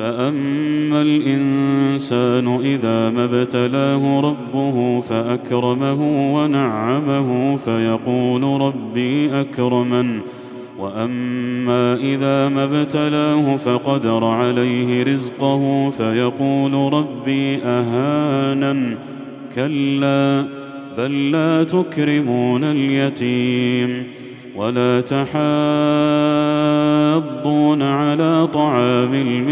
فأما الإنسان إذا ما ابتلاه ربه فأكرمه ونعمه فيقول ربي أكرمن. وأما إذا ما ابتلاه فقدر عليه رزقه فيقول ربي أهانن. كلا بل لا تكرمون اليتيم ولا تحاضون